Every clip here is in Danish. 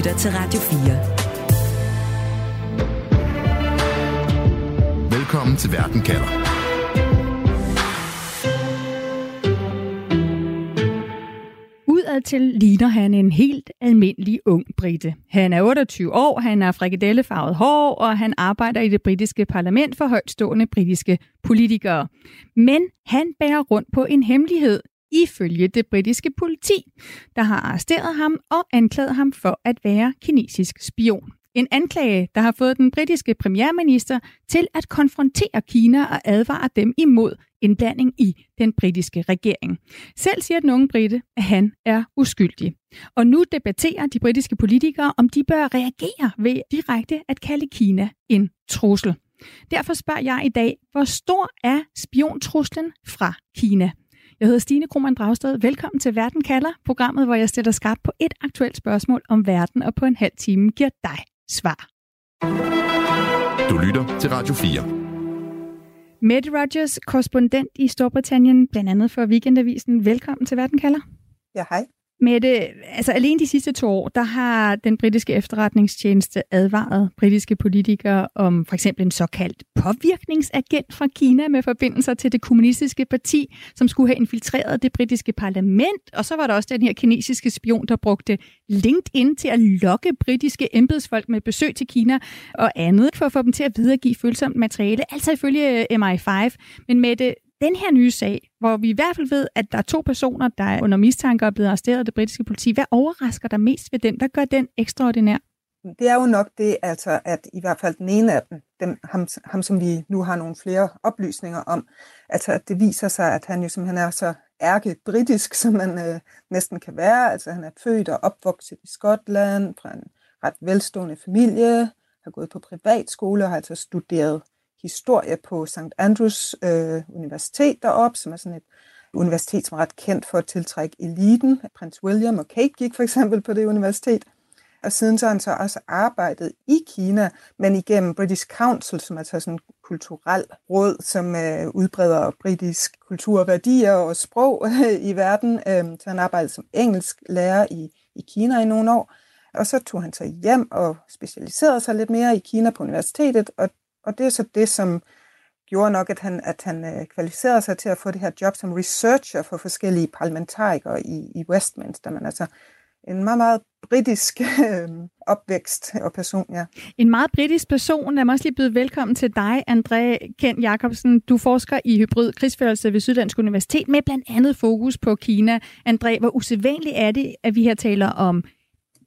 lytter til Radio 4. Velkommen til Verden kalder. til ligner han en helt almindelig ung brite. Han er 28 år, han har frikadellefarvet hår, og han arbejder i det britiske parlament for højtstående britiske politikere. Men han bærer rundt på en hemmelighed, ifølge det britiske politi, der har arresteret ham og anklaget ham for at være kinesisk spion. En anklage, der har fået den britiske premierminister til at konfrontere Kina og advare dem imod indblanding i den britiske regering. Selv siger den unge brite, at han er uskyldig. Og nu debatterer de britiske politikere, om de bør reagere ved direkte at kalde Kina en trussel. Derfor spørger jeg i dag, hvor stor er spiontruslen fra Kina? Jeg hedder Stine Krohmann Dragsted. Velkommen til Verden kalder, programmet, hvor jeg stiller skarpt på et aktuelt spørgsmål om verden, og på en halv time giver dig svar. Du lytter til Radio 4. Mette Rogers, korrespondent i Storbritannien, blandt andet for Weekendavisen. Velkommen til Verden kalder. Ja, hej. Med altså alene de sidste to år, der har den britiske efterretningstjeneste advaret britiske politikere om for eksempel en såkaldt påvirkningsagent fra Kina med forbindelser til det kommunistiske parti, som skulle have infiltreret det britiske parlament. Og så var der også den her kinesiske spion, der brugte LinkedIn til at lokke britiske embedsfolk med besøg til Kina og andet for at få dem til at videregive følsomt materiale, altså ifølge MI5. Men med den her nye sag, hvor vi i hvert fald ved, at der er to personer, der er under mistanke og er blevet arresteret af det britiske politi, hvad overrasker dig mest ved den? Hvad gør den ekstraordinær? Det er jo nok det, altså, at i hvert fald den ene af dem, dem ham, ham, som vi nu har nogle flere oplysninger om, altså at det viser sig, at han jo simpelthen er så ærke britisk, som man øh, næsten kan være. Altså han er født og opvokset i Skotland, fra en ret velstående familie, har gået på privatskole og har altså studeret historie på St. Andrews øh, Universitet deroppe, som er sådan et universitet, som er ret kendt for at tiltrække eliten. Prins William og Kate gik for eksempel på det universitet. Og siden så har han så også arbejdet i Kina, men igennem British Council, som altså er sådan en kulturel råd, som øh, udbreder britisk kultur, værdier og sprog øh, i verden. Øh, så han arbejdede som engelsk lærer i, i Kina i nogle år. Og så tog han sig hjem og specialiserede sig lidt mere i Kina på universitetet, og og det er så det, som gjorde nok, at han, at han øh, kvalificerede sig til at få det her job som researcher for forskellige parlamentarikere i, i Westminster. Men altså en meget, meget britisk øh, opvækst og person, ja. En meget britisk person. Lad mig også lige byde velkommen til dig, André Kent Jacobsen. Du forsker i hybrid krigsførelse ved Syddansk Universitet med blandt andet fokus på Kina. André, hvor usædvanligt er det, at vi her taler om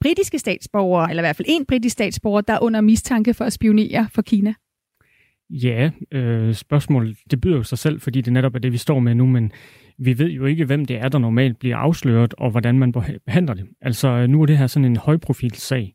britiske statsborgere, eller i hvert fald en britisk statsborger, der er under mistanke for at spionere for Kina? Ja, øh, spørgsmålet, det byder jo sig selv, fordi det netop er det, vi står med nu, men vi ved jo ikke, hvem det er, der normalt bliver afsløret, og hvordan man behandler det. Altså, øh, nu er det her sådan en højprofilsag,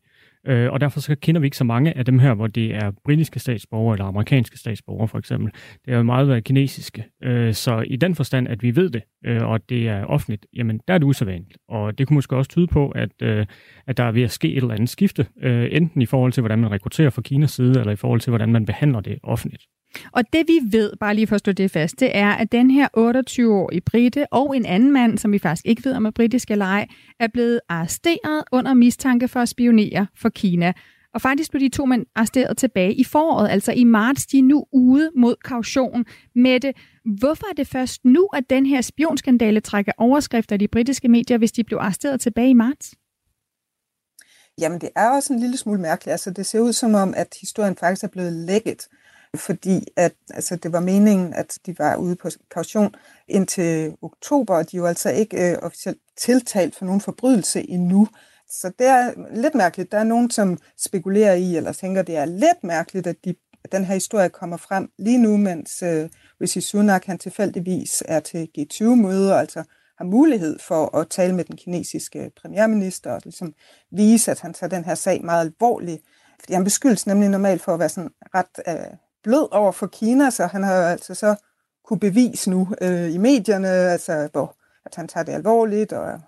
Øh, og derfor så kender vi ikke så mange af dem her, hvor det er britiske statsborgere eller amerikanske statsborgere for eksempel. Det er jo meget været kinesiske. Øh, så i den forstand, at vi ved det, øh, og det er offentligt, jamen der er det usædvanligt. Og det kunne måske også tyde på, at, øh, at der er ved at ske et eller andet skifte, øh, enten i forhold til, hvordan man rekrutterer fra Kinas side, eller i forhold til, hvordan man behandler det offentligt. Og det vi ved, bare lige for at stå det fast, det er, at den her 28-årige brite og en anden mand, som vi faktisk ikke ved om er britisk eller ej, er blevet arresteret under mistanke for at spionere for Kina. Og faktisk blev de to mænd arresteret tilbage i foråret, altså i marts. De er nu ude mod kaution. med det. hvorfor er det først nu, at den her spionskandale trækker overskrifter i de britiske medier, hvis de blev arresteret tilbage i marts? Jamen, det er også en lille smule mærkeligt. Altså, det ser ud som om, at historien faktisk er blevet lækket fordi at, altså, det var meningen, at de var ude på kaution indtil oktober, og de er jo altså ikke øh, officielt tiltalt for nogen forbrydelse endnu. Så det er lidt mærkeligt. Der er nogen, som spekulerer i, eller tænker, det er lidt mærkeligt, at, de, at den her historie kommer frem lige nu, mens øh, Rishi Sunak han tilfældigvis er til G20-møder, altså har mulighed for at tale med den kinesiske premierminister og ligesom vise, at han tager den her sag meget alvorligt. Fordi han beskyldes nemlig normalt for at være sådan ret øh, blød over for Kina, så han har altså så kunne bevise nu øh, i medierne, altså, hvor, at han tager det alvorligt og,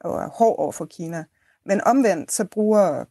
og er hård over for Kina. Men omvendt så bruger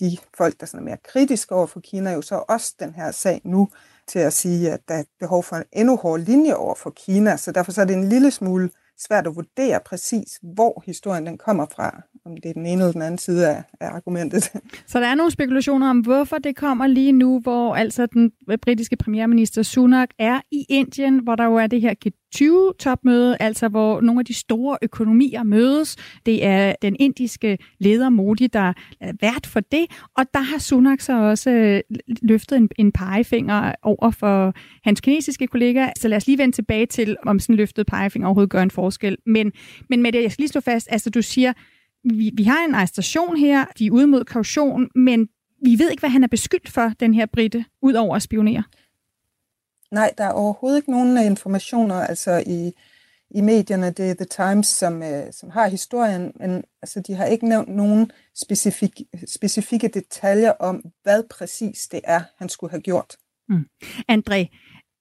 de folk, der sådan er mere kritiske over for Kina, jo så også den her sag nu til at sige, at der er behov for en endnu hårdere linje over for Kina. Så derfor så er det en lille smule svært at vurdere præcis, hvor historien den kommer fra om det er den ene eller den anden side af, af argumentet. Så der er nogle spekulationer om, hvorfor det kommer lige nu, hvor altså den britiske premierminister Sunak er i Indien, hvor der jo er det her G20-topmøde, altså hvor nogle af de store økonomier mødes. Det er den indiske leder Modi, der er vært for det, og der har Sunak så også øh, løftet en, en pegefinger over for hans kinesiske kollega. Så lad os lige vende tilbage til, om sådan en løftet pegefinger overhovedet gør en forskel. Men, men med det, jeg skal lige slå fast, altså du siger, vi, vi har en arrestation her, de er ude mod kaution, men vi ved ikke, hvad han er beskyldt for, den her britte, udover at spionere. Nej, der er overhovedet ikke nogen informationer altså i, i medierne. Det er The Times, som, øh, som har historien, men altså, de har ikke nævnt nogen specifik, specifikke detaljer om, hvad præcis det er, han skulle have gjort. Mm. André,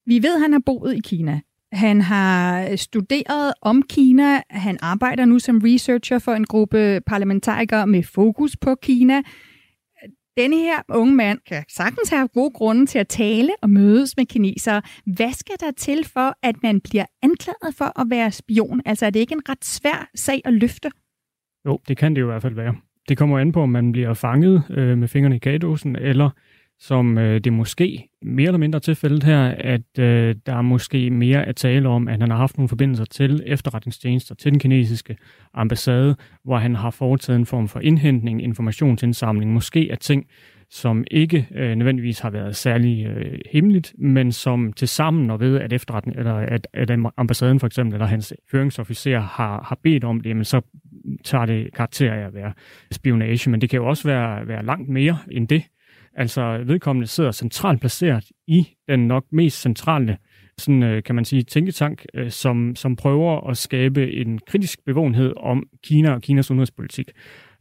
vi ved, at han har boet i Kina. Han har studeret om Kina. Han arbejder nu som researcher for en gruppe parlamentarikere med fokus på Kina. Denne her unge mand kan sagtens have gode grunde til at tale og mødes med kinesere. Hvad skal der til for, at man bliver anklaget for at være spion? Altså er det ikke en ret svær sag at løfte? Jo, det kan det jo i hvert fald være. Det kommer an på, om man bliver fanget øh, med fingrene i kagedåsen, eller som øh, det måske mere eller mindre tilfældet her, at øh, der er måske mere at tale om, at han har haft nogle forbindelser til efterretningstjenester, til den kinesiske ambassade, hvor han har foretaget en form for indhentning, informationsindsamling, måske af ting, som ikke øh, nødvendigvis har været særlig øh, hemmeligt, men som til sammen og ved, at efterretning, eller at, at ambassaden for eksempel, eller hans føringsofficer har, har bedt om det, jamen så tager det karakter af at være spionage, men det kan jo også være, være langt mere end det. Altså vedkommende sidder centralt placeret i den nok mest centrale sådan, øh, kan man sige, tænketank, øh, som, som prøver at skabe en kritisk bevågenhed om Kina og Kinas udenrigspolitik.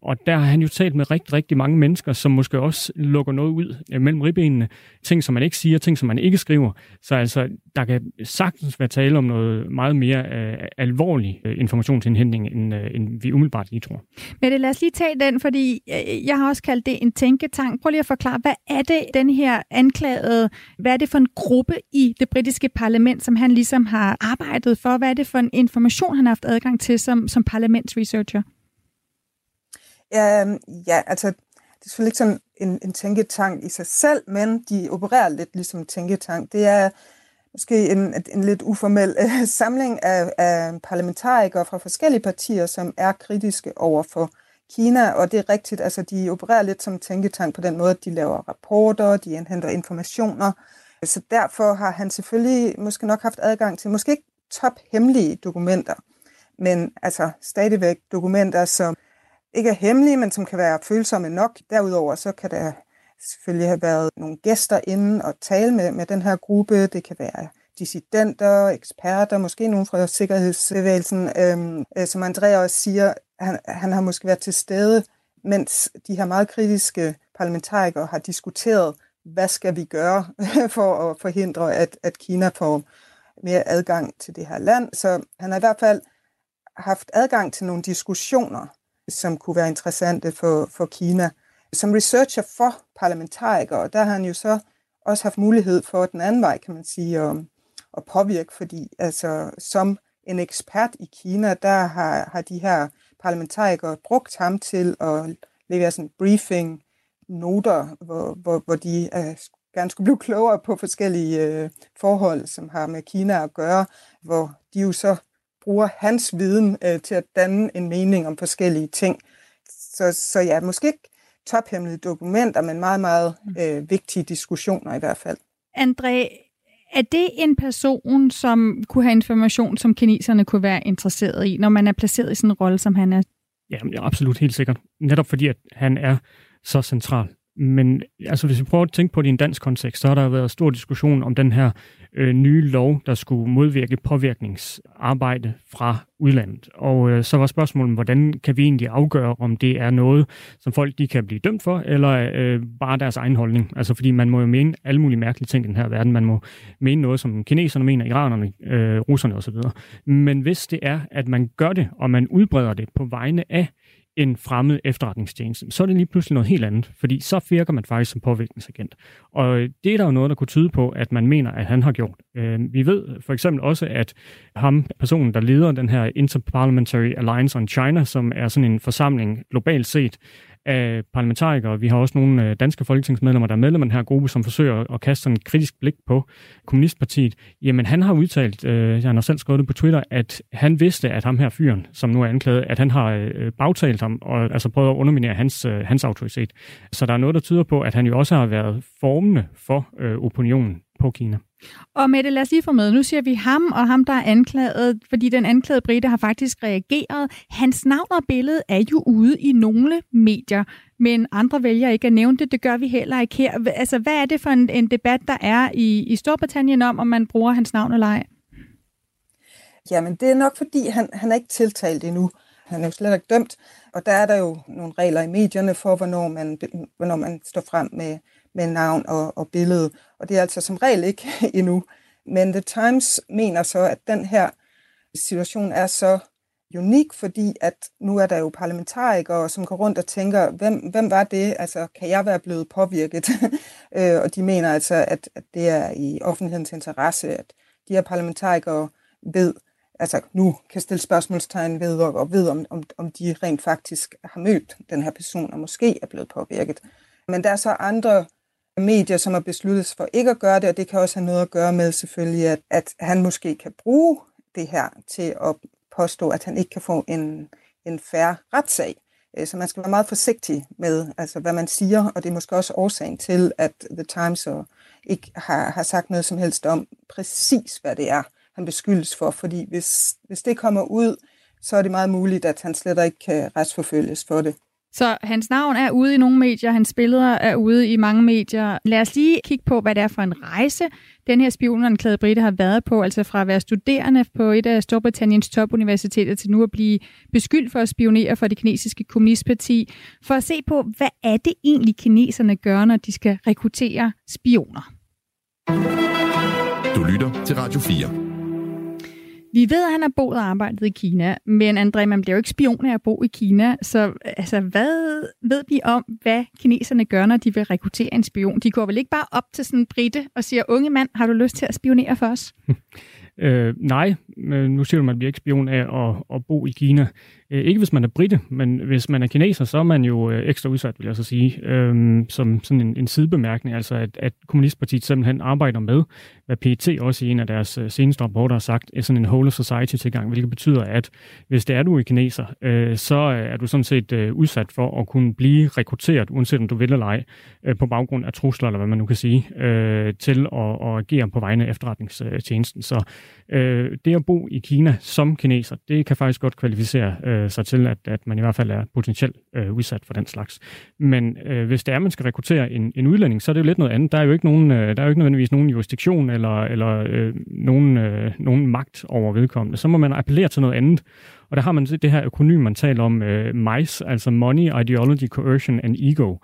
Og der har han jo talt med rigtig, rigtig mange mennesker, som måske også lukker noget ud øh, mellem ribbenene. Ting, som man ikke siger, ting, som man ikke skriver. Så altså, der kan sagtens være tale om noget meget mere øh, alvorlig øh, informationsindhentning, end, øh, end vi umiddelbart lige tror. Men lad os lige tage den, fordi øh, jeg har også kaldt det en tænketank. Prøv lige at forklare, hvad er det, den her anklagede, hvad er det for en gruppe i det britiske parlament, som han ligesom har arbejdet for? Hvad er det for en information, han har haft adgang til som, som parlamentsresearcher? Ja, ja, altså det er selvfølgelig ikke sådan en, en tænketank i sig selv, men de opererer lidt ligesom en tænketank. Det er måske en, en lidt uformel øh, samling af, af parlamentarikere fra forskellige partier, som er kritiske over for Kina, og det er rigtigt, altså de opererer lidt som tænketank på den måde, at de laver rapporter, de indhenter informationer, så derfor har han selvfølgelig måske nok haft adgang til måske ikke tophemmelige dokumenter, men altså stadigvæk dokumenter, som ikke er hemmelige, men som kan være følsomme nok. Derudover så kan der selvfølgelig have været nogle gæster inden og tale med, med den her gruppe. Det kan være dissidenter, eksperter, måske nogen fra sikkerhedsbevægelsen. Øhm, øh, som Andrea også siger, han, han har måske været til stede, mens de her meget kritiske parlamentarikere har diskuteret, hvad skal vi gøre for at forhindre, at, at Kina får mere adgang til det her land. Så han har i hvert fald haft adgang til nogle diskussioner som kunne være interessante for, for Kina. Som researcher for parlamentarikere, der har han jo så også haft mulighed for den anden vej, kan man sige, at, at påvirke, fordi altså, som en ekspert i Kina, der har, har de her parlamentarikere brugt ham til at levere sådan briefing noter, hvor, hvor, hvor de uh, gerne skulle blive klogere på forskellige uh, forhold, som har med Kina at gøre, hvor de jo så bruger hans viden øh, til at danne en mening om forskellige ting. Så, så ja, måske ikke tophemmelige dokumenter, men meget, meget mm. øh, vigtige diskussioner i hvert fald. André, er det en person, som kunne have information, som kineserne kunne være interesseret i, når man er placeret i sådan en rolle, som han er? Ja, absolut helt sikkert. Netop fordi, at han er så central men altså, hvis vi prøver at tænke på det i en dansk kontekst, så har der været stor diskussion om den her øh, nye lov, der skulle modvirke påvirkningsarbejde fra udlandet. Og øh, så var spørgsmålet, hvordan kan vi egentlig afgøre, om det er noget, som folk de kan blive dømt for, eller øh, bare deres egen holdning. Altså fordi man må jo mene alle mulige mærkelige ting i den her verden. Man må mene noget, som kineserne mener, iranerne, øh, russerne osv. Men hvis det er, at man gør det, og man udbreder det på vegne af en fremmed efterretningstjeneste, så er det lige pludselig noget helt andet, fordi så virker man faktisk som påvirkningsagent. Og øh, det er der jo noget, der kunne tyde på, at man mener, at han har gjort. Øh, vi ved for eksempel også, at ham, personen, der leder den her Interparliamentary Alliance on China, som er sådan en forsamling globalt set, af parlamentarikere. Vi har også nogle øh, danske folketingsmedlemmer, der er medlemmer af den her gruppe, som forsøger at kaste sådan et kritisk blik på Kommunistpartiet. Jamen, han har udtalt, øh, han har selv skrevet det på Twitter, at han vidste, at ham her fyren, som nu er anklaget, at han har øh, bagtalt ham og altså prøvet at underminere hans, øh, hans autoritet. Så der er noget, der tyder på, at han jo også har været formende for øh, opinionen på Kina. Og Mette, lad os lige få med. Nu siger vi ham og ham, der er anklaget, fordi den anklagede Britte har faktisk reageret. Hans navn og billede er jo ude i nogle medier, men andre vælger ikke at nævne det. Det gør vi heller ikke her. Altså, hvad er det for en, en debat, der er i, i Storbritannien om, om man bruger hans navn eller ej? Jamen, det er nok fordi, han, han er ikke tiltalt endnu. Han er jo slet ikke dømt. Og der er der jo nogle regler i medierne for, hvornår man, hvornår man står frem med, med navn og, og billede. Og det er altså som regel ikke endnu. Men The Times mener så, at den her situation er så unik, fordi at nu er der jo parlamentarikere, som går rundt og tænker, hvem, hvem var det? Altså, kan jeg være blevet påvirket? Øh, og de mener altså, at, at det er i offentlighedens interesse, at de her parlamentarikere ved, altså nu kan stille spørgsmålstegn ved, og, og ved, om, om, om de rent faktisk har mødt den her person, og måske er blevet påvirket. Men der er så andre medier, som har besluttet sig for ikke at gøre det, og det kan også have noget at gøre med selvfølgelig, at, at han måske kan bruge det her til at påstå, at han ikke kan få en, en færre retssag. Øh, så man skal være meget forsigtig med, altså, hvad man siger, og det er måske også årsagen til, at The Times ikke har, har sagt noget som helst om præcis, hvad det er, han beskyldes for. Fordi hvis, hvis det kommer ud, så er det meget muligt, at han slet ikke kan retsforfølges for det. Så hans navn er ude i nogle medier, hans billeder er ude i mange medier. Lad os lige kigge på, hvad det er for en rejse, den her spionanklagede Britte har været på, altså fra at være studerende på et af Storbritanniens topuniversiteter til nu at blive beskyldt for at spionere for det kinesiske kommunistparti, for at se på, hvad er det egentlig kineserne gør, når de skal rekruttere spioner. Du lytter til Radio 4. Vi ved, at han har boet og arbejdet i Kina, men André, man bliver jo ikke spion af at bo i Kina. Så altså, hvad ved vi om, hvad kineserne gør, når de vil rekruttere en spion? De går vel ikke bare op til sådan en brite og siger, unge mand, har du lyst til at spionere for os? øh, nej, men nu siger du, at man bliver ikke spion af at, at bo i Kina. Øh, ikke hvis man er britte, men hvis man er kineser, så er man jo øh, ekstra udsat, vil jeg så sige, øhm, som sådan en, en sidebemærkning, altså at, at Kommunistpartiet simpelthen arbejder med, hvad PET også i en af deres øh, seneste rapporter har sagt, er sådan en whole society tilgang, hvilket betyder, at hvis det er du er kineser, øh, så er du sådan set øh, udsat for at kunne blive rekrutteret, uanset om du vil eller ej, øh, på baggrund af trusler, eller hvad man nu kan sige, øh, til at, at agere på vegne af efterretningstjenesten. Så øh, det at bo i Kina som kineser, det kan faktisk godt kvalificere øh, øh, sig til, at, at man i hvert fald er potentielt øh, udsat for den slags. Men øh, hvis det er, at man skal rekruttere en, en udlænding, så er det jo lidt noget andet. Der er jo ikke, nogen, øh, der er jo ikke nødvendigvis nogen jurisdiktion eller, eller øh, nogen, øh, nogen magt over vedkommende. Så må man appellere til noget andet. Og der har man det her økonym, man taler om, øh, MICE, altså Money, Ideology, Coercion and Ego.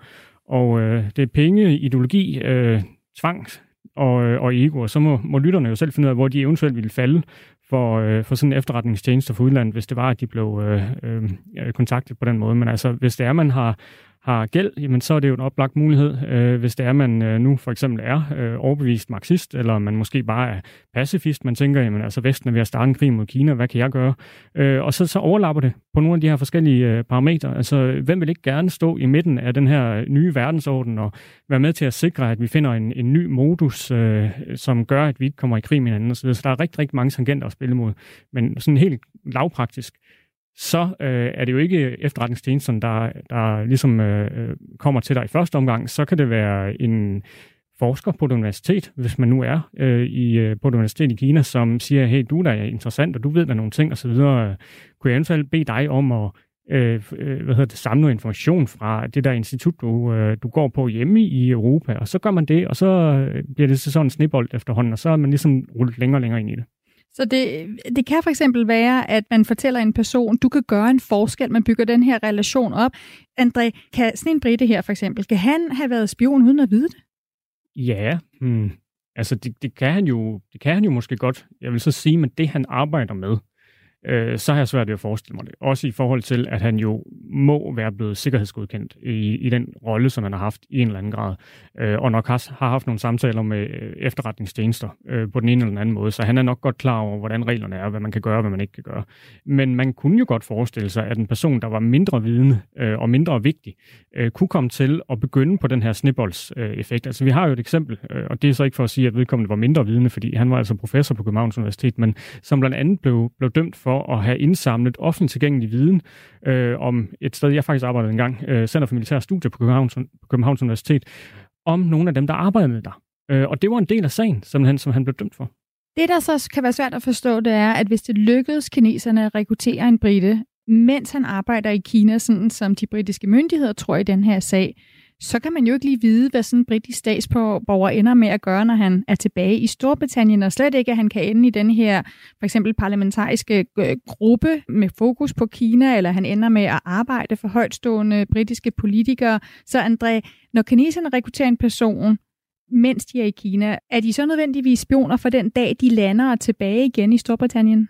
Og øh, det er penge, ideologi, øh, tvang, og, øh, og ego, og så må, må lytterne jo selv finde ud af, hvor de eventuelt ville falde for, øh, for sådan en efterretningstjeneste for udlandet, hvis det var, at de blev øh, øh, kontaktet på den måde. Men altså, hvis det er, man har har gæld, jamen så er det jo en oplagt mulighed, øh, hvis det er, man øh, nu for eksempel er øh, overbevist marxist, eller man måske bare er pacifist, man tænker, jamen altså Vesten er ved at starte en krig mod Kina, hvad kan jeg gøre? Øh, og så, så overlapper det på nogle af de her forskellige øh, parametre. Altså, hvem vil ikke gerne stå i midten af den her øh, nye verdensorden og være med til at sikre, at vi finder en, en ny modus, øh, som gør, at vi ikke kommer i krig med hinanden osv. Så der er rigtig, rigtig mange tangenter at spille mod. Men sådan helt lavpraktisk, så øh, er det jo ikke efterretningstjenesten, der, der ligesom øh, øh, kommer til dig i første omgang. Så kan det være en forsker på et universitet, hvis man nu er øh, i, øh, på et universitet i Kina, som siger, hey, du der er interessant, og du ved der nogle ting osv., kunne jeg eventuelt bede dig om at øh, øh, hvad hedder det, samle noget information fra det der institut, du, øh, du går på hjemme i Europa, og så gør man det, og så øh, bliver det så sådan en snebold efterhånden, og så er man ligesom rullet længere og længere ind i det. Så det, det kan for eksempel være, at man fortæller en person, du kan gøre en forskel, man bygger den her relation op. André, kan sådan en Britte her for eksempel, kan han have været spion uden at vide det? Ja, hmm. altså det, det, kan han jo, det kan han jo måske godt. Jeg vil så sige, at det han arbejder med, øh, så har jeg svært ved at forestille mig det. Også i forhold til, at han jo må være blevet sikkerhedsgodkendt i, i den rolle, som han har haft i en eller anden grad. Øh, og nok har, har haft nogle samtaler med øh, efterretningstjenester øh, på den ene eller den anden måde, så han er nok godt klar over, hvordan reglerne er, hvad man kan gøre og hvad man ikke kan gøre. Men man kunne jo godt forestille sig, at en person, der var mindre vidende øh, og mindre vigtig, øh, kunne komme til at begynde på den her snibboldseffekt. altså vi har jo et eksempel, øh, og det er så ikke for at sige, at vedkommende var mindre vidende, fordi han var altså professor på Københavns Universitet, men som blandt andet blev, blev dømt for at have indsamlet offentligt tilgængelig viden øh, om et sted, jeg faktisk arbejdede engang, øh, Center for Militære Studier på Københavns, på Københavns Universitet, om nogle af dem, der arbejdede der. Øh, og det var en del af sagen, som han, som han blev dømt for. Det, der så kan være svært at forstå, det er, at hvis det lykkedes kineserne at rekruttere en brite, mens han arbejder i Kina, sådan som de britiske myndigheder tror i den her sag, så kan man jo ikke lige vide, hvad sådan en britisk statsborger ender med at gøre, når han er tilbage i Storbritannien, og slet ikke, at han kan ende i den her for eksempel parlamentariske øh, gruppe med fokus på Kina, eller han ender med at arbejde for højtstående britiske politikere. Så André, når kineserne rekrutterer en person, mens de er i Kina, er de så nødvendigvis spioner for den dag, de lander tilbage igen i Storbritannien?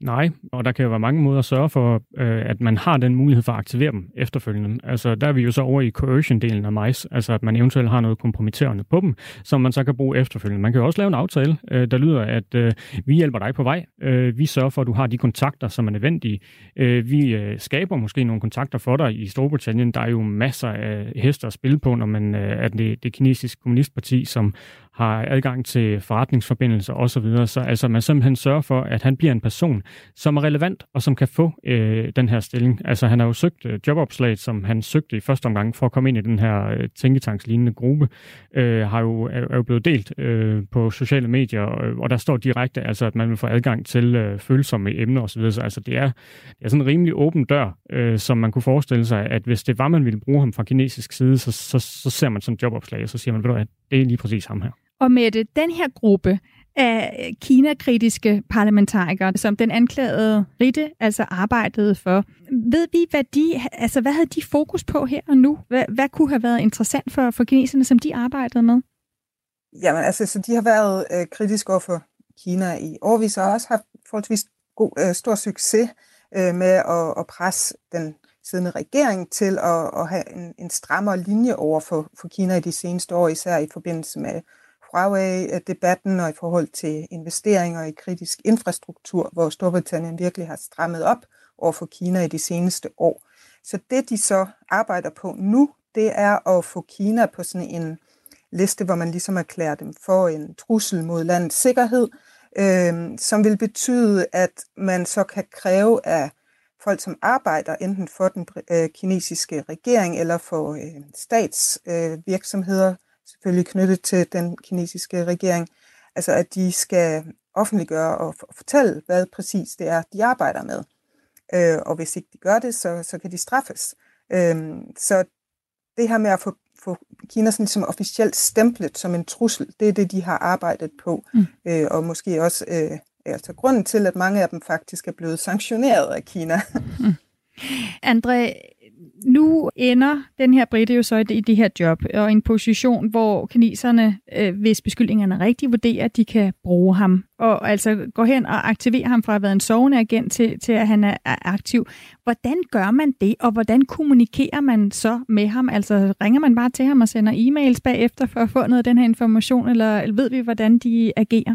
Nej, og der kan jo være mange måder at sørge for, øh, at man har den mulighed for at aktivere dem efterfølgende. Altså, der er vi jo så over i coercion-delen af MICE, altså at man eventuelt har noget kompromitterende på dem, som man så kan bruge efterfølgende. Man kan jo også lave en aftale, øh, der lyder, at øh, vi hjælper dig på vej. Øh, vi sørger for, at du har de kontakter, som er nødvendige. Øh, vi øh, skaber måske nogle kontakter for dig i Storbritannien. Der er jo masser af hester at spille på, når man øh, er det, det kinesiske kommunistparti, som har adgang til forretningsforbindelser osv. Så altså man simpelthen sørger for, at han bliver en person, som er relevant og som kan få øh, den her stilling. Altså han har jo søgt øh, jobopslaget, som han søgte i første omgang for at komme ind i den her øh, tænketankslignende gruppe, øh, har jo, er, er jo blevet delt øh, på sociale medier, og, og der står direkte, altså, at man vil få adgang til øh, følsomme emner osv. Så altså det er, det er sådan en rimelig åben dør, øh, som man kunne forestille sig, at hvis det var, man ville bruge ham fra kinesisk side, så, så, så ser man sådan et jobopslag, og så siger man, ved du hvad, det er lige præcis ham her. Og med den her gruppe af Kina-kritiske parlamentarikere, som den anklagede Ritte altså arbejdede for. Ved vi, hvad de, altså hvad havde de fokus på her og nu? Hvad, hvad kunne have været interessant for, for kineserne, som de arbejdede med? Jamen altså, så de har været øh, kritiske over for Kina i årvis, og også haft forholdsvis god, øh, stor succes øh, med at, at presse den siddende regering til at, at have en, en strammere linje over for, for Kina i de seneste år, især i forbindelse med Huawei-debatten og i forhold til investeringer i kritisk infrastruktur, hvor Storbritannien virkelig har strammet op over for Kina i de seneste år. Så det, de så arbejder på nu, det er at få Kina på sådan en liste, hvor man ligesom erklærer dem for en trussel mod landets sikkerhed, øh, som vil betyde, at man så kan kræve af folk, som arbejder enten for den øh, kinesiske regering eller for øh, statsvirksomheder, øh, selvfølgelig knyttet til den kinesiske regering, altså at de skal offentliggøre og fortælle, hvad præcis det er, de arbejder med. Øh, og hvis ikke de gør det, så, så kan de straffes. Øh, så det her med at få, få Kina sådan ligesom officielt stemplet som en trussel, det er det, de har arbejdet på. Mm. Øh, og måske også øh, altså grunden til, at mange af dem faktisk er blevet sanktioneret af Kina. Mm. André, nu ender den her Britte jo så i det her job, og en position, hvor kineserne, øh, hvis beskyldningerne er rigtige, vurderer, at de kan bruge ham. Og altså gå hen og aktivere ham fra at være en sovende agent til, til at han er, er aktiv. Hvordan gør man det, og hvordan kommunikerer man så med ham? Altså ringer man bare til ham og sender e-mails bagefter for at få noget af den her information, eller ved vi, hvordan de agerer?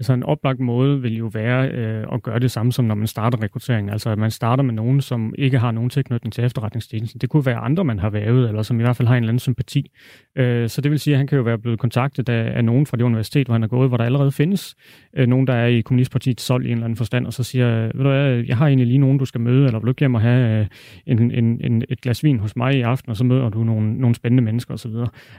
Altså en oplagt måde vil jo være øh, at gøre det samme som når man starter rekrutteringen. Altså at man starter med nogen, som ikke har nogen tilknytning til efterretningstjenesten. Det kunne være andre, man har været, eller som i hvert fald har en eller anden sympati. Øh, så det vil sige, at han kan jo være blevet kontaktet af, af nogen fra det universitet, hvor han er gået, hvor der allerede findes øh, nogen, der er i kommunistpartiet solgt i en eller anden forstand, og så siger, ved du hvad, jeg har egentlig lige nogen, du skal møde, eller vil du ikke hjem og have øh, en, en, en, et glas vin hos mig i aften, og så møder du nogle, nogle spændende mennesker osv.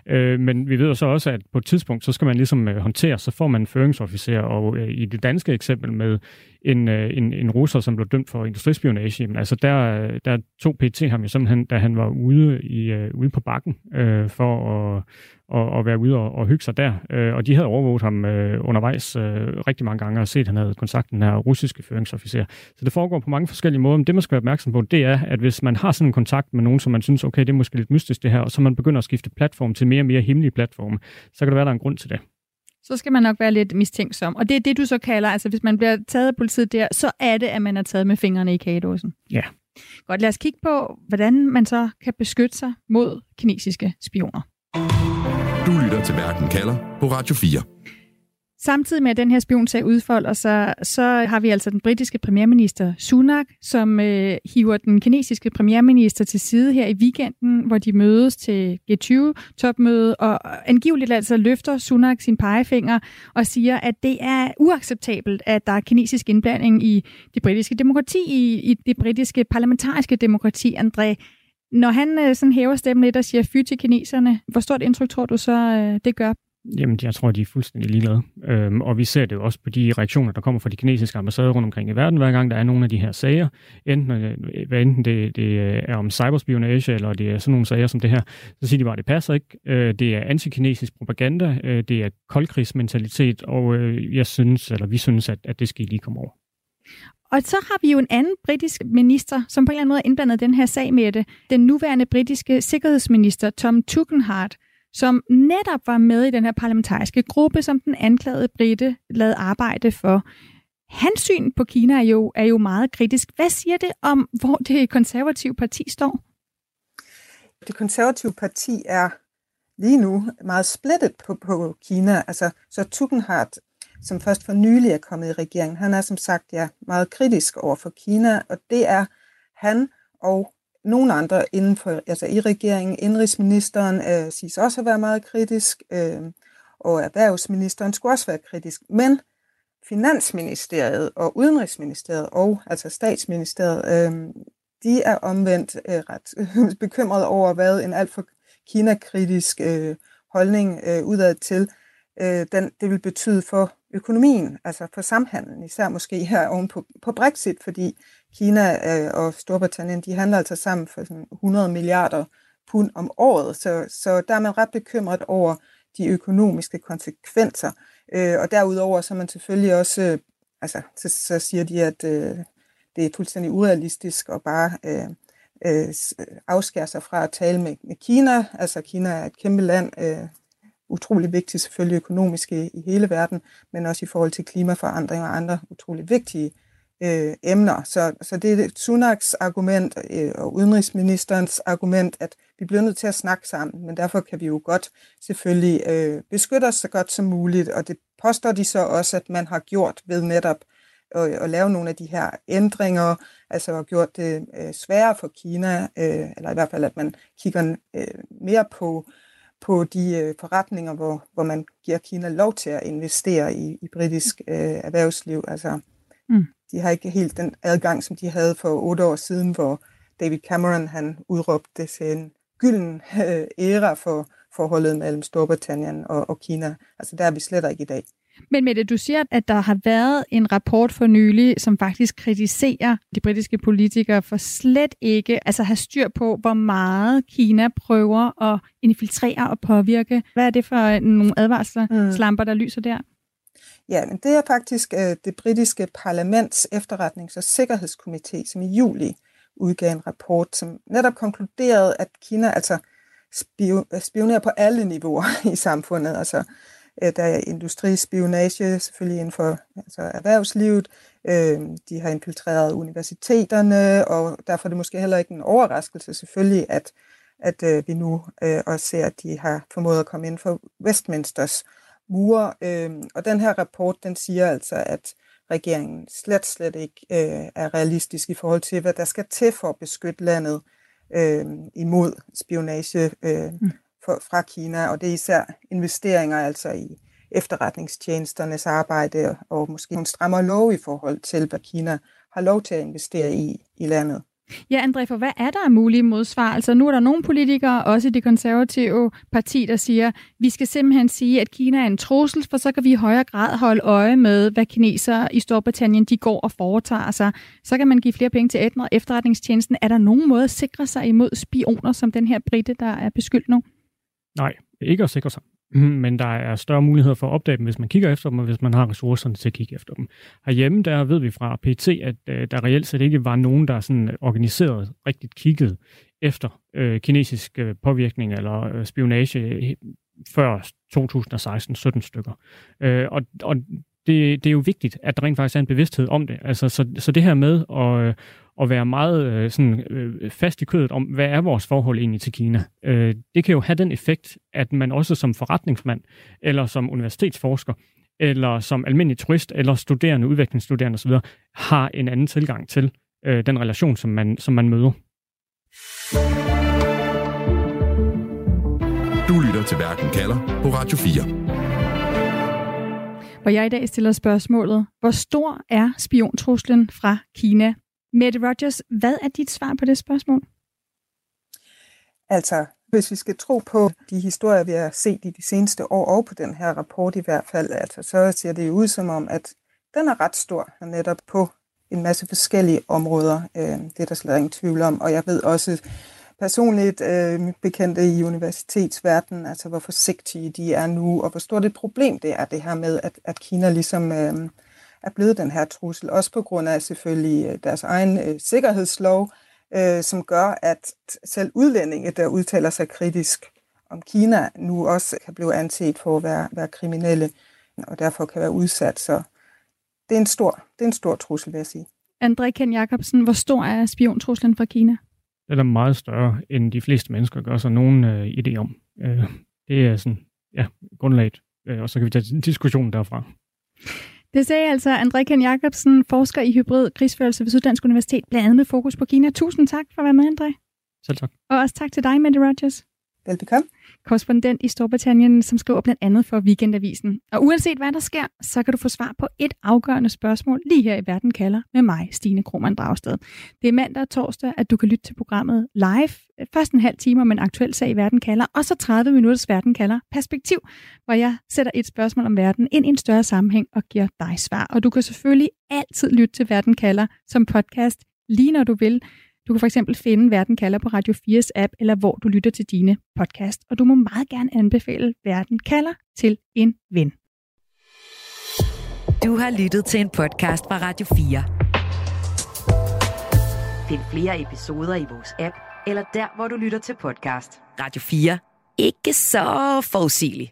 Øh, men vi ved jo så også, at på et tidspunkt, så skal man ligesom øh, håndtere, så får man føringsofficer og øh, i det danske eksempel med en, øh, en, en russer, som blev dømt for industrispionage, men altså der, øh, der tog PT ham jo simpelthen, da han var ude, i, øh, ude på bakken øh, for at, og, at være ude og, og hygge sig der. Øh, og de havde overvåget ham øh, undervejs øh, rigtig mange gange og set, at han havde kontakt med den her russiske føringsofficer. Så det foregår på mange forskellige måder. Men det, man skal være opmærksom på, det er, at hvis man har sådan en kontakt med nogen, som man synes, okay, det er måske lidt mystisk det her, og så man begynder at skifte platform til mere og mere hemmelige platforme, så kan det være, der er en grund til det så skal man nok være lidt mistænksom. Og det er det, du så kalder, altså hvis man bliver taget af politiet der, så er det, at man er taget med fingrene i kagedåsen. Ja. Godt, lad os kigge på, hvordan man så kan beskytte sig mod kinesiske spioner. Du lytter til Verden kalder på Radio 4. Samtidig med, at den her spionsag udfolder sig, så har vi altså den britiske premierminister Sunak, som øh, hiver den kinesiske premierminister til side her i weekenden, hvor de mødes til G20-topmøde, og angiveligt altså løfter Sunak sin pegefinger og siger, at det er uacceptabelt, at der er kinesisk indblanding i det britiske demokrati, i, i det britiske parlamentariske demokrati, André. Når han øh, sådan hæver stemmen lidt og siger fy til kineserne, hvor stort indtryk tror du så, øh, det gør Jamen, jeg tror, de er fuldstændig ligeglade. Øhm, og vi ser det jo også på de reaktioner, der kommer fra de kinesiske ambassader rundt omkring i verden, hver gang der er nogle af de her sager. Enten, øh, hvad enten det, det øh, er om cyberspionage, eller det er sådan nogle sager som det her, så siger de bare, at det passer ikke. Øh, det er antikinesisk propaganda, øh, det er koldkrigsmentalitet, og øh, jeg synes, eller vi synes, at, at det skal lige komme over. Og så har vi jo en anden britisk minister, som på en eller anden måde er indblandet den her sag med det. Den nuværende britiske sikkerhedsminister, Tom Tugendhat, som netop var med i den her parlamentariske gruppe, som den anklagede Britte lavede arbejde for. Hans syn på Kina er jo, er jo meget kritisk. Hvad siger det om, hvor det konservative parti står? Det konservative parti er lige nu meget splittet på, på Kina. Altså, så Tugendhat, som først for nylig er kommet i regeringen, han er som sagt ja, meget kritisk over for Kina, og det er han og nogle andre inden for, altså i regeringen, indrigsministeren øh, siges også at være meget kritisk, øh, og erhvervsministeren skulle også være kritisk. Men Finansministeriet og Udenrigsministeriet og altså statsministeriet, øh, de er omvendt øh, ret øh, bekymrede over, hvad en alt for Kina-kritisk øh, holdning øh, udad til, øh, den, det vil betyde for økonomien, altså for samhandlen, især måske her oven på, på Brexit, fordi Kina øh, og Storbritannien, de handler altså sammen for sådan 100 milliarder pund om året, så, så der er man ret bekymret over de økonomiske konsekvenser. Øh, og derudover så er man selvfølgelig også, øh, altså så, så siger de, at øh, det er fuldstændig urealistisk at bare øh, øh, afskære sig fra at tale med, med Kina. Altså Kina er et kæmpe land, øh, utrolig vigtigt selvfølgelig økonomisk i, hele verden, men også i forhold til klimaforandring og andre utrolig vigtige øh, emner. Så, så det er Sunaks argument øh, og udenrigsministerens argument, at vi bliver nødt til at snakke sammen, men derfor kan vi jo godt selvfølgelig øh, beskytte os så godt som muligt, og det påstår de så også, at man har gjort ved netop at, at lave nogle af de her ændringer, altså har gjort det øh, sværere for Kina, øh, eller i hvert fald, at man kigger øh, mere på på de øh, forretninger, hvor, hvor man giver Kina lov til at investere i, i britisk øh, erhvervsliv. Altså, mm. De har ikke helt den adgang, som de havde for otte år siden, hvor David Cameron han udråbte til en gylden øh, æra for forholdet mellem Storbritannien og, og Kina. Altså der er vi slet ikke i dag. Men Mette, du siger, at der har været en rapport for nylig, som faktisk kritiserer de britiske politikere for slet ikke altså have styr på, hvor meget Kina prøver at infiltrere og påvirke. Hvad er det for nogle advarsler, mm. slamper, der lyser der? Ja, men det er faktisk øh, det britiske parlaments efterretnings- og sikkerhedskomité, som i juli udgav en rapport, som netop konkluderede, at Kina altså spionerer på alle niveauer i samfundet. Altså, øh, Øh, der er industrispionage selvfølgelig inden for altså erhvervslivet. Øh, de har infiltreret universiteterne, og derfor er det måske heller ikke en overraskelse selvfølgelig, at, at øh, vi nu også ser, at de har formået at komme ind for Westminsters mure. Og den her rapport, den siger altså, at regeringen slet, slet ikke er realistisk i forhold til, hvad der skal til for at beskytte landet øh, imod spionage øh, mm for, fra Kina. Og det er især investeringer altså i efterretningstjenesternes arbejde og måske nogle strammere lov i forhold til, hvad Kina har lov til at investere i i landet. Ja, André, for hvad er der af mulige modsvar? Altså nu er der nogle politikere, også i det konservative parti, der siger, vi skal simpelthen sige, at Kina er en trussel, for så kan vi i højere grad holde øje med, hvad kinesere i Storbritannien de går og foretager sig. Så kan man give flere penge til efterretningstjenesten. Er der nogen måde at sikre sig imod spioner, som den her britte, der er beskyldt nu? Nej, ikke at sikre sig. Mhm, men der er større muligheder for at opdage dem, hvis man kigger efter dem, og hvis man har ressourcerne til at kigge efter dem. Herhjemme, der ved vi fra PT, at øh, der reelt set ikke var nogen, der sådan organiseret rigtigt kiggede efter øh, kinesisk øh, påvirkning eller øh, spionage før 2016 17 stykker. Øh, og, og det, det er jo vigtigt, at der rent faktisk er en bevidsthed om det. Altså, så, så det her med at, at være meget øh, sådan, øh, fast i kødet om, hvad er vores forhold egentlig til Kina, øh, det kan jo have den effekt, at man også som forretningsmand, eller som universitetsforsker, eller som almindelig turist, eller studerende, udviklingsstuderende osv., har en anden tilgang til øh, den relation, som man, som man møder. Du lytter til Verden kalder på Radio 4. Hvor jeg i dag stiller spørgsmålet, hvor stor er spiontruslen fra Kina? Mette Rogers, hvad er dit svar på det spørgsmål? Altså, hvis vi skal tro på de historier, vi har set i de seneste år, og på den her rapport i hvert fald, altså, så ser det jo ud som om, at den er ret stor, netop på en masse forskellige områder. Øh, det er der slet ingen tvivl om. Og jeg ved også personligt øh, bekendte i universitetsverdenen, altså hvor forsigtige de er nu, og hvor stort et problem det er, det her med, at, at Kina ligesom øh, er blevet den her trussel. Også på grund af selvfølgelig øh, deres egen øh, sikkerhedslov, øh, som gør, at selv udlændinge, der udtaler sig kritisk om Kina, nu også kan blive anset for at være, være kriminelle, og derfor kan være udsat. Så det er en stor, det er en stor trussel, vil jeg sige. André Ken Jacobsen, hvor stor er spiontruslen fra Kina? Den er meget større, end de fleste mennesker gør sig nogen øh, idé om. Øh, det er sådan, ja, grundlaget. Øh, og så kan vi tage diskussionen derfra. Det sagde altså André Ken Jacobsen, forsker i hybrid krigsførelse ved Syddansk Universitet, blandt andet med fokus på Kina. Tusind tak for at være med, André. Selv tak. Og også tak til dig, Mette Rogers. Velbekomme. Korrespondent i Storbritannien, som skriver blandt andet for Weekendavisen. Og uanset hvad der sker, så kan du få svar på et afgørende spørgsmål lige her i Verden kalder med mig, Stine Krohmann Dragsted. Det er mandag og torsdag, at du kan lytte til programmet live. Først en halv time om en aktuel sag i Verden kalder, og så 30 minutters Verden kalder perspektiv, hvor jeg sætter et spørgsmål om verden ind i en større sammenhæng og giver dig svar. Og du kan selvfølgelig altid lytte til Verden kalder som podcast, lige når du vil. Du kan for eksempel finde Verden kalder på Radio 4's app, eller hvor du lytter til dine podcast. Og du må meget gerne anbefale Verden kalder til en ven. Du har lyttet til en podcast fra Radio 4. Find flere episoder i vores app, eller der, hvor du lytter til podcast. Radio 4. Ikke så forudsigeligt.